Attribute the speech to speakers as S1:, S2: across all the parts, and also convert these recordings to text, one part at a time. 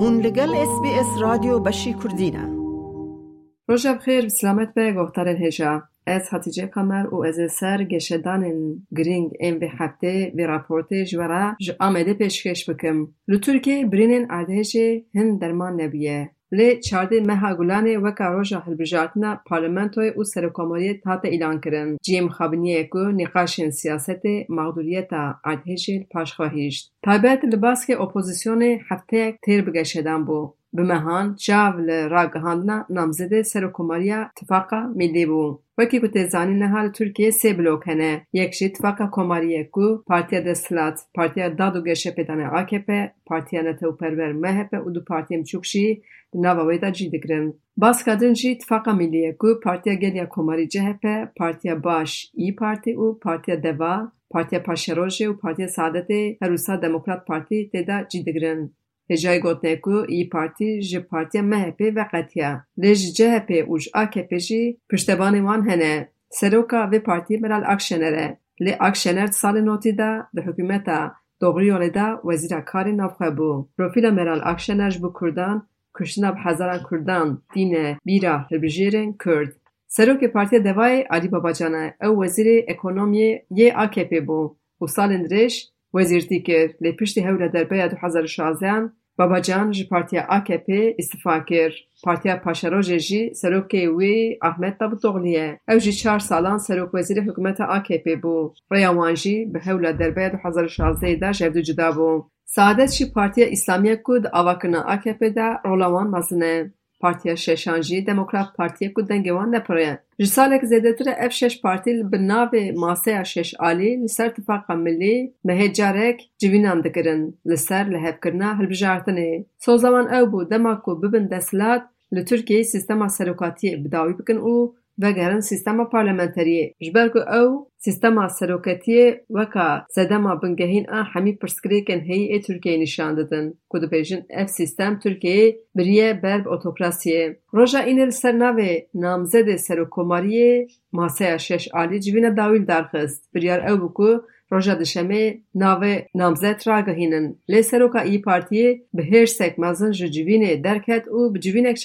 S1: هون لگل اس بی اس رادیو بشی کردینه
S2: روژا بخیر سلامت به گفتار هجا. از حتیجه کمر و از سر گشدان گرینگ ام به هفته و راپورت جورا آمده پیشکش بکم. لطور برینن ارتش هن درمان نبیه. لی چارده مه گلانه و کاروژا هلبجارتنا پارلمنتوی و سرکاماریه تات ایلان کرن. جیم خابنیه که نقاشین سیاست مغدوریتا عدهشل پاش خواهیشت لباس که اپوزیسیون هفته یک تیر بگشدن بو بمهان، مهان جاو لراغهاندنا نامزده سرکاماریه تفاقه ملی بو Wekî ku tê zanîn niha li Tirkiyeyê sê blok hene. Yek jî Tifaka Komariyê ku Partiya Desthilat, Partiya Dad û Geşepêdanê AKP, Partiya Netewperwer MHP û du partiyên biçûk jî di nava wê de cî dikirin. Baska din jî Tifaka Millî ye ku Partiya Geliya Komarî CHP, Partiya Baş İYİ Partî û Partiya Deva, Partiya Paşerojê û Partiya Saadetê Herûsa Demokrat Partî tê de cî dikirin. هجای گوتنکو ای پارتی جی پارتی مهپی و قطیه. لیج جی اوج اوش آکه پیشی پشتبانی وان هنه. سروکا و پارتی ملال اکشنره. لی اکشنر سال نوتی دا ده حکومتا دوغریو لی دا وزیرا کاری نفخه بو. پروفیل ملال اکشنر جبو کردان کشنا بحزاران کردان دینه بیرا هربجیرن کرد. سروکی پارتی دوای علی بابا جانه او وزیر اکنومی یه آکه پی بو. و سال اندریش وزیر دیگر لی پیشتی هوله در بیاد و حضر شازیان Babacan ji Partiya AKP îstifa kir. Partiya Paşerojê jî serokê wê Ahmet Davutoglu ye. Ew jî çar salan serokwezîrê hikûmeta AKP bû. Rêya wan jî bi hewla derbeya du hezar û şazdeyê de ji hev du cuda bû. Saadet jî Partiya Îslamî ku di avakirina rola wan mezin e. Partiya Şeşan jî Demokrat Partiyê ku dengê wan nepire. Ji salek zêdetir e ev şeş partî bi navê Maseya Şeş Alî li ser Tifaka Millî mehê carek civînan dikirin li ser lihevkirina hilbijartinê. Sozawan ew bû dema ku bibin desthilat li Tirkiyeyê sîstema serokatiyê bidawî bikin û vegerin sîstema parlamenteriyê. Ji ber ku ew sîstema seroketiyê sedema bingehîn a hemî pirsgirêkên heyî ê Tirkiyeyê nîşan didin ku dibêjin ev sîstem Tirkiyeyê biriye ber bi. Roja înê li ser navê namzedê Serokkomariyê Maseya Şeş Alî civîna dawîl darxist. Biryar ew bû roja dişemê navê namzed ragihînin. Lê Seroka İYİ Partiyê bi hêrsek mezin ji derket û bi civînek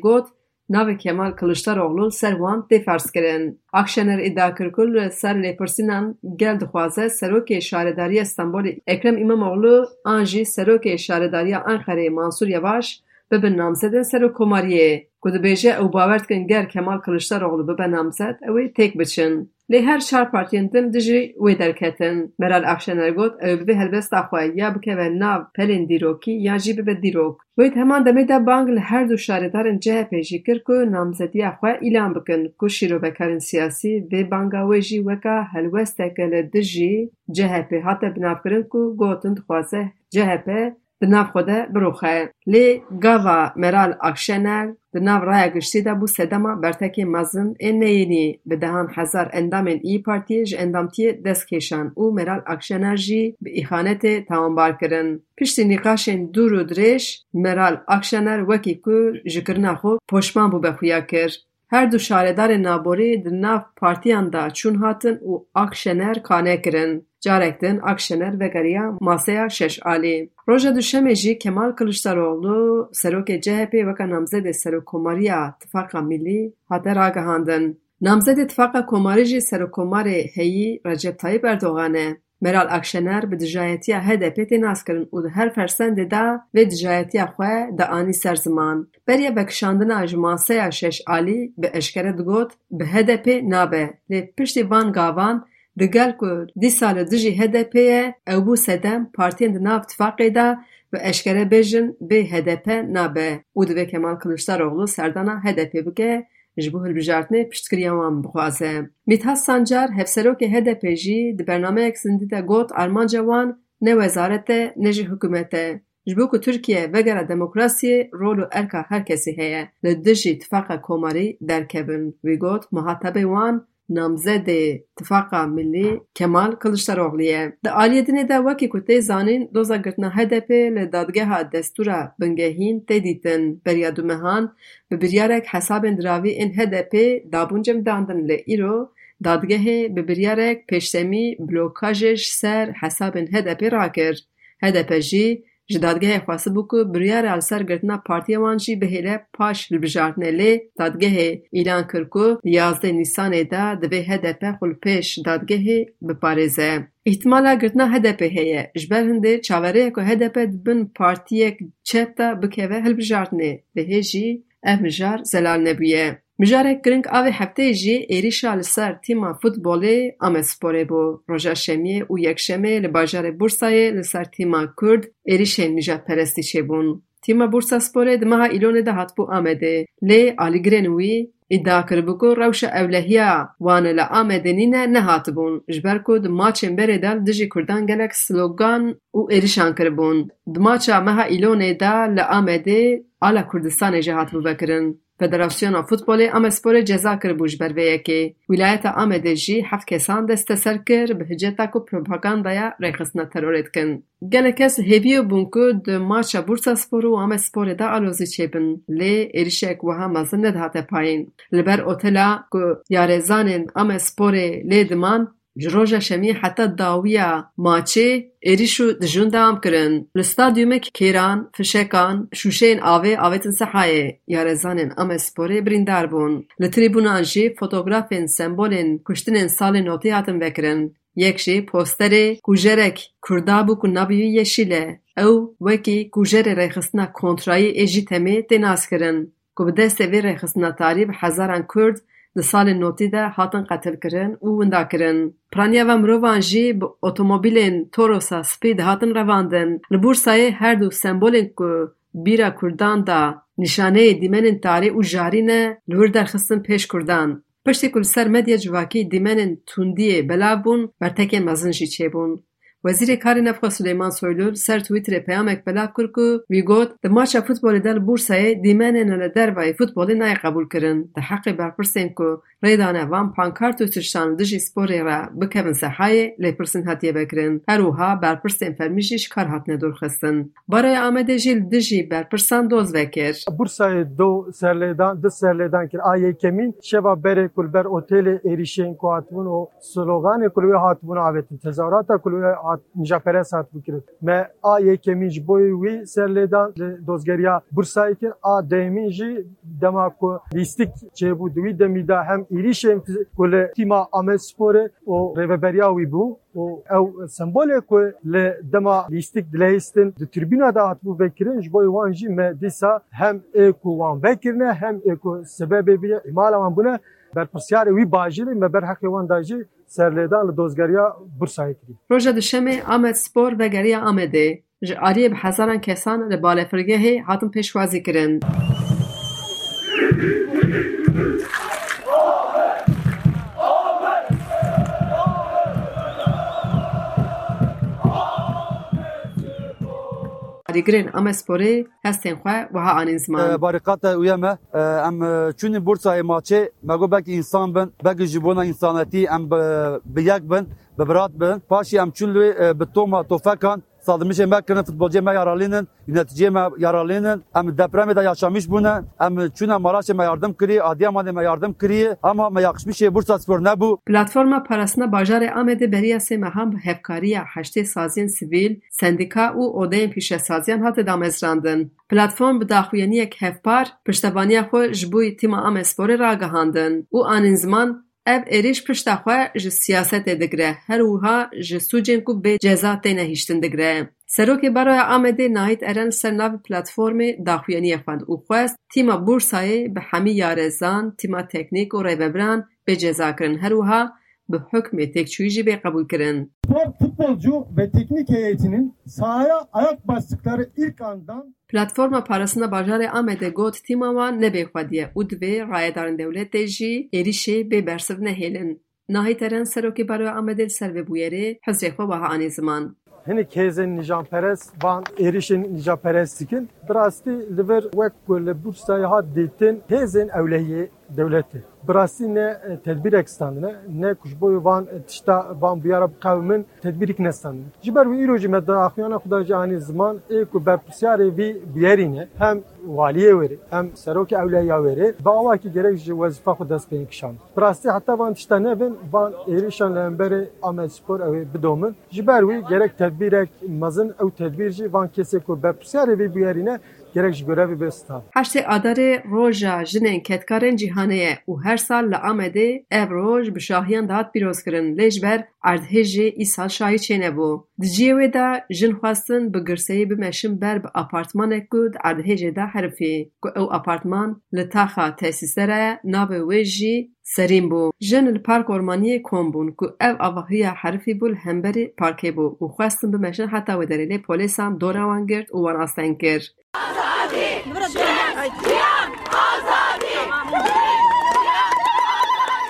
S2: got navê Kemal Kiliçdaroglu li ser wan tê ferskirin. Akşener îdia kir ku li ser lêpirsînan gel dixwaze Serokê Şaredariya Stenbolê Ekrem İmamoğlu an jî Serokê Şaredariya Enqereyê Mansûr Yevaş ببن نامزد سر و کماریه که دو بیجه او باورد کن گر کمال کلشتار اغلو ببن نامزد اوی تیک بچن لی هر شار پارتین دم دجی وی درکتن مرال افشنر گود او بی هلبست اخوه یا بکه و ناو پلین دیروکی یا جی بی دیروک وید همان دمی دا بانگ لی هر دو شاری دارن جه پیجی کر که نامزدی اخوه ایلان بکن که شیرو بکرن سیاسی و بانگا ویجی وکا هلوست اکل دجی جه پی حتب ناو کرن که گوتند خوازه جه di nav xwe de biroxe. Lê gava Meral Akşener di nav raya giştî de bû sedema bertekê mezin ên neyênî bi dehan hezar endamên İYİ Partiyê ji endamtiyê dest kêşan û Meral Akşener jî bi îxanetê tawanbar kirin. Piştî nîqaşên dûr û dirêj, Meral Akşener wekî ku ji kirina xwe poşman bû bexuya kir. Her du şaredarên naborî di nav partiyan de çûn hatin û Akşener kane kirin. Carek din Akşener vegeriya Maseya Şeş Alî. Roja duşemê jî Kemal Kiliçdaroglu serokê CHP weka namzedê Serokkomariya Tifaka Millî hate ragihandin. Namzedê Tifaka Komarî jî Serokkomarê heyî Recep Tayyip Erdogan e. مرال اکشنر به دجایتی ها ده پیتی ناس کرن او ده هر فرسان ده ده به دجایتی ها ده آنی سر زمان. بریا بکشاندن آج ماسای شش آلی به اشکره ده به هده پی نابه. لی پشتی وان گاوان ده گل که دی سال ده جی هده پیه او بو سدم پارتین ده ناب تفاقی ده و اشکره بجن به هده پی نابه. او ده به کمال کلوشتار اغلو سردانا هده پی بگه جبه البجارتنه پشت کریان بخوازه. میت سانجر هفسرو که هده پیجی ده برنامه اک سندی گوت آرمان جوان نه وزارته نه جه حکومته. جبه که ترکیه وگره دموکراسی رولو ارکا هرکسی هیه. لدجی اتفاق کماری درکبن. وی گوت محطبه وان نامزد اتفاق ملی کمال کلشتر اغلیه در آلیه دینه ده وکی کتی زانین دوزا گرتنا هده پی لدادگه ها دستورا بنگهین تدیتن بریادو مهان و بریارک حساب اندراوی این هده پی دابونجم داندن لیرو ایرو. دادگه ها بریارک پیشتمی بلوکاجش سر حساب ان هده پی راکر هده پی جی جدادگه خواست بو که بریار از سر گرتنا پارتی وانجی به هیله پاش لبجارتن لی دادگه ایلان کرکو یازده نیسان دا دوی هدف خلپش دادگه بپارزه. احتمالا گرتنا هدف هیه جبر هنده چاوره که هدف بن پارتی چه تا بکوه هلبجارتن به هیجی امجار زلال نبیه. مجاره گرنگ او هفته جی ایریشا لسر تیما فوتبالی امسپوره بو روژا شمیه و یک شمیه لباجار بورسای لسر تیما کرد ایریشه نجات پرستی چه بون. تیما بورسا سپوره دمها ایلونه ده هات بو آمده لی آلیگرین وی ادعا کرد بو روش اولهیا وان ل آمده نینه نه هات بون. جبر کد ماچن بره دل دجی کردن گلک سلوگان و ایریشان کرد بون. دماچا مها ایلونه ده ل آمده آلا کردستان جهات بو بکرن. Federasyona Futbolê Amesporê ceza kiribû ji ber vê yekê. Wîlayeta Amedê jî heft kesan desteser kir bi hiceta ku propagandaya rêxistina terorê dikin. Gelek kes hêviyo bûn ku di maça Bursaspor û Amesporê de alozî çêbin lê êrişek wiha mezin nedihate payîn. Li ber otela ku yarêzanên Amesporê lê diman Ji roja şemiyê heta dawiya maçê êriş û dijûn devam kirin. Li stadyumek kêran, fişekan, şûşeyên avê avêtin sehayê. Yarêzanên Amesporê birîndar bûn. Li trîbûnan jî fotografên sembolên kuştinên salê notî hatin vekirin. Yek jî posterê kujerek Kurda bû ku navî yeşîl e. Ew wekî kujerê rêxistina kontrayî ê temê tê naskirin. Ku bi destê vê rêxistina tarî bi hezaran Kurd di salên notî de hatin qetilkirin û windakirin. Piraniya ve mirovan jî bi otomobîlên Torosa spî dihatin revandin. Li Bursayê her du sembolên ku bîra Kurdan da nîşaneyê dîmenên tarî û jarî ne li wir derxistin pêş Kurdan. Piştî ku li ser medya civakî dîmenên tundiyê belav bûn, bertekên mezin jî çêbûn. Wezîrê Karê Navxwe Suleyman Soylu li ser Twitterê peyamek belav kir ku wî got di maça futbolê de li Bursayê dîmenên li dervayê futbolê nayê qebûl kirin. Di heqê berpirsên ku rêdane van pankart û tiştan li dijî sporê re bikevin sehayê lêpirsîn hatiye vekirin. Her wiha berpirsên fermî jî ji kar hatine dûrxistin. Baraya Amedê jî li dijî berpirsan doz vekir.
S3: Bursayê do serlêdan di serlêdan kir a yekemîn şeva berê ku li ber otelê êrişên ku hatibûn û sloganê ku li wê hatibûn avêtin tezahürata ku li wê nijapere hat bikirin. Me a yekemîn ji boî wî serlêdan li dozgeriya Bursayê kir a dêmîn jî dema ku lîstik çêbû di wî demî de hem êrişên ku li tîma Amesporê û rêveberiya wî bû û ew sembolê ku li dema lîstik dilehîstin di tribûna da hatibû vekirin ji bo wan jî berpirsiyarê wî bajêrê me berheqê wan dajê serlêdan li dozgeriya Bursayê kiriye.
S2: Roja duşemê Amed Spor vegeriya Amedê ji aliyê bi hezaran kesan li balefirgehê hatin pêşwazî kirin. گرن ام اسپوری
S4: هستنخواه و انزمان بارکات اوما ام چون بورس امچه ما گوبک انسان بن بگ جيبونا انساناتی ام به یک بن به برات به پاشی ام چون به تو ما توفکان Sadmışê me kirin futbolcê me yaralînin, yöneticiyê me yaralînin, em depremê de yaşamış bûne, em çûne Maraşê me yardım kiriye, Adıyamanê me yardım kiriye ama me yakışmışê Bursa Spor nebû.
S2: Platforma Parastina Bajarê Amedê beriya sê mehan bi hevkariya heştê saziyên sivîl, sendîka û odeyên pîşesaziyan hate damezrandin. Platform bi daxuyeniyek hevpar, piştevaniya xwe ji bo tîma Amesporê ragihandin û anîn ziman اب اریش پشت خواه جه سیاست دگره هر وها کو به جزا تی نهیشتن دگره سرو که برای آمده ناهید ارن سرناو پلاتفورم داخویانی افند او خواست تیما بورسای به حمی یارزان تیما تکنیک و ریوبران به جزا کرن هر به حکم تکچویی جی به قبول کرن
S3: فوتبال جو به تکنیک ایتینین سایا آیت باستکتار ایرکاندان پلتفرم
S2: پارسنا بازار آمده گوت تیموان نبیخوادیه او دوی رای دارن دولت دیجی ایریشی بی برسر نهیلن. ناهی ترن سروکی برای آمده سر بویری حضرت خواه باها آنی زمان. هنی کیزن
S3: نیجان پرس بان ایریشن نیجان پرس سیکن براستی لبر وک گل بورسای ها دیتن کیزن اولیه دولتی. Hêzên ewlehiyê dewletê. Bi rastî ne tedbîrek standine ne ku ji bo van tişta van biyara biqewimin tedbîrek nestandine. Ji ber wî îro jî me daxuyana valiye verî hem serok ewleya verî bava ki gerek ji wezifa xwe dest pêkişan. kişan. Rastî heta van tişta nevin van êrişan li hemberê Ahmed Spor ew bidomin. Ji gerek tedbîrek mezin ew tedbîr van kesê ku berpirsyarê vê biyerîne gerek ji görevê bê
S2: stan. Heştê roja jinên ketkarên cîhanê ye her sal li Amedê ev roj bi şahiyan dahat pîrozkirin lê ji erdhêjê îsal şahî çênebû. Di ciyê wê de jin xwestin bi girseyê bimeşin ber bi apartmanek ku di erdhêjê de herifê ku ew apartman li taxa tesîsê re navê wê jî Serîn bû. Jin li park ormaniyê kom bûn ku ev avahiya herifî bû li hemberî parkê bû û xwestin bimeşin heta wê derê lê polîsan dora wan girt û wan asten kir.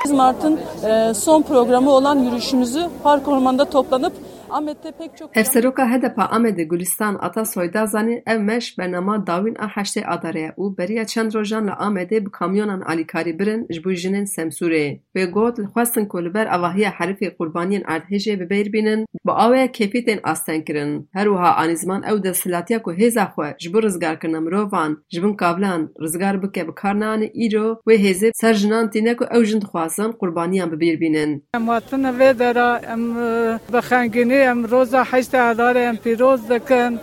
S5: Biz Mart'ın e, son programı olan yürüyüşümüzü Park Ormanı'nda toplanıp Ahmet'te pek çok...
S2: Hevseroka hedepa Amedê Gulistan ata soyda zanî ev meş bernama dawîn a heştê Adarê ye û beriya çend rojan li Amedê bi kamyonan alîkarî birin ji bo jinên Semsûrê. Wê got li xwestin ku li ber avahiya herifê qurbaniyên erdhêjê bi bêr bînin, bi awaya kêfîtên asten kirin. Her wiha anîzman ew desthilatiya ku hêza xwe ji bo rizgarkirina mirovan ji bin kavilan rizgar bike bi kar neanî îro wê hêzê ser jinan tîne ku ew jin dixwazin qurbaniyan bi bêr bînin.
S6: Em hatin vê dera em bi xengînî هم روز هشت هزار هم دکن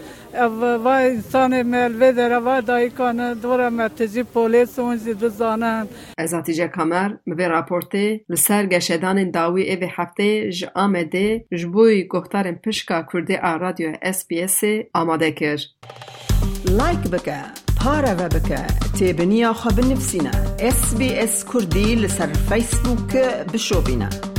S6: و انسان ملوه داره و دایی کنه دور مرتزی پولیس و اونزی دو زانن از آتیجه
S2: کامر به راپورتی لسر گشدان داوی ایو هفته ج آمده جبوی گفتار پشکا کرده آ رادیو اس بی اس آماده کر لایک بکه پاره
S1: و بکه تیبنی آخوا بنفسینا اس بی اس کردی لسر فیسبوک بشو بینه